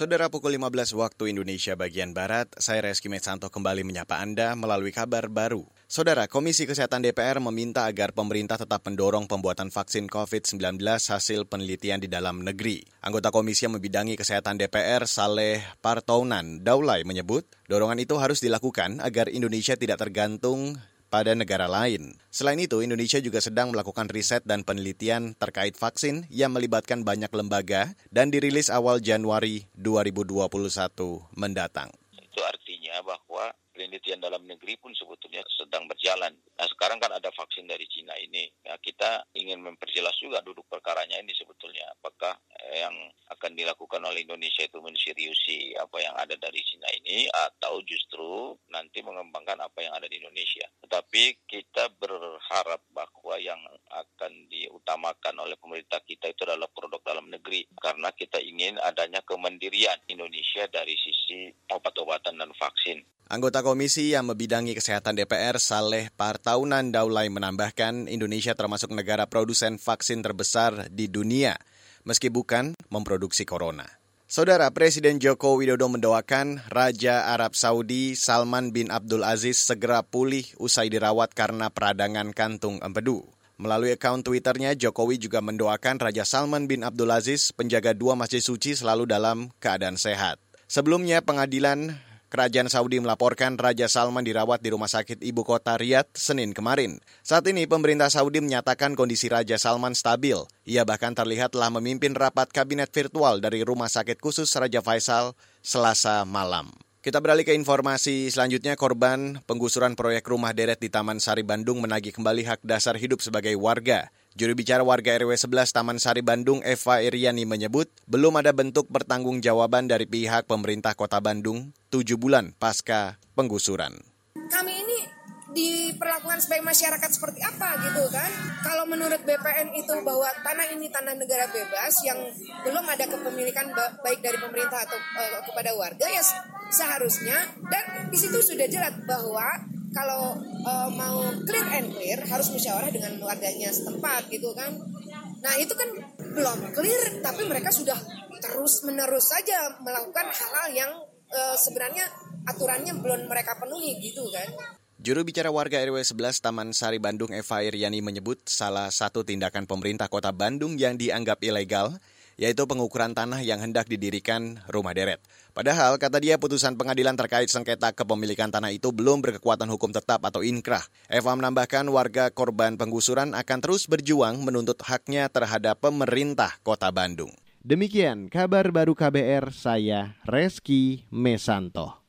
Saudara pukul 15 waktu Indonesia bagian Barat, saya Reski Mesanto kembali menyapa Anda melalui kabar baru. Saudara, Komisi Kesehatan DPR meminta agar pemerintah tetap mendorong pembuatan vaksin COVID-19 hasil penelitian di dalam negeri. Anggota komisi yang membidangi kesehatan DPR, Saleh Partounan Daulay menyebut, dorongan itu harus dilakukan agar Indonesia tidak tergantung pada negara lain. Selain itu, Indonesia juga sedang melakukan riset dan penelitian terkait vaksin yang melibatkan banyak lembaga dan dirilis awal Januari 2021 mendatang. Itu artinya bahwa penelitian dalam negeri pun sebetulnya sedang berjalan. Nah sekarang kan ada vaksin dari Cina ini. Ya, kita ingin memperjelas juga duduk perkaranya ini oleh Indonesia itu menseriusi apa yang ada dari Cina ini atau justru nanti mengembangkan apa yang ada di Indonesia. Tetapi kita berharap bahwa yang akan diutamakan oleh pemerintah kita itu adalah produk dalam negeri karena kita ingin adanya kemandirian Indonesia dari sisi obat-obatan dan vaksin. Anggota komisi yang membidangi kesehatan DPR, Saleh Partaunan Daulay menambahkan Indonesia termasuk negara produsen vaksin terbesar di dunia, meski bukan memproduksi corona. Saudara Presiden Joko Widodo mendoakan Raja Arab Saudi Salman bin Abdul Aziz segera pulih usai dirawat karena peradangan kantung empedu. Melalui akun Twitternya, Jokowi juga mendoakan Raja Salman bin Abdul Aziz, penjaga dua masjid suci, selalu dalam keadaan sehat. Sebelumnya, pengadilan Kerajaan Saudi melaporkan Raja Salman dirawat di rumah sakit ibu kota Riyadh Senin kemarin. Saat ini pemerintah Saudi menyatakan kondisi Raja Salman stabil. Ia bahkan terlihat telah memimpin rapat kabinet virtual dari rumah sakit khusus Raja Faisal Selasa malam. Kita beralih ke informasi selanjutnya, korban penggusuran proyek rumah deret di Taman Sari Bandung menagih kembali hak dasar hidup sebagai warga. Juru bicara warga RW 11 Taman Sari Bandung Eva Iriani menyebut belum ada bentuk pertanggungjawaban dari pihak pemerintah kota Bandung tujuh bulan pasca penggusuran. Kami ini diperlakukan sebagai masyarakat seperti apa gitu kan kalau menurut BPN itu bahwa tanah ini tanah negara bebas yang belum ada kepemilikan baik dari pemerintah atau uh, kepada warga ya seharusnya dan di situ sudah jelas bahwa kalau uh, mau clear and clear harus musyawarah dengan warganya setempat gitu kan. Nah itu kan belum clear tapi mereka sudah terus menerus saja melakukan hal-hal yang uh, sebenarnya aturannya belum mereka penuhi gitu kan. Juru bicara warga RW 11 Taman Sari Bandung Eva Iriani menyebut salah satu tindakan pemerintah kota Bandung yang dianggap ilegal yaitu pengukuran tanah yang hendak didirikan rumah deret. Padahal, kata dia, putusan pengadilan terkait sengketa kepemilikan tanah itu belum berkekuatan hukum tetap atau inkrah. Eva menambahkan warga korban penggusuran akan terus berjuang menuntut haknya terhadap pemerintah kota Bandung. Demikian kabar baru KBR, saya Reski Mesanto.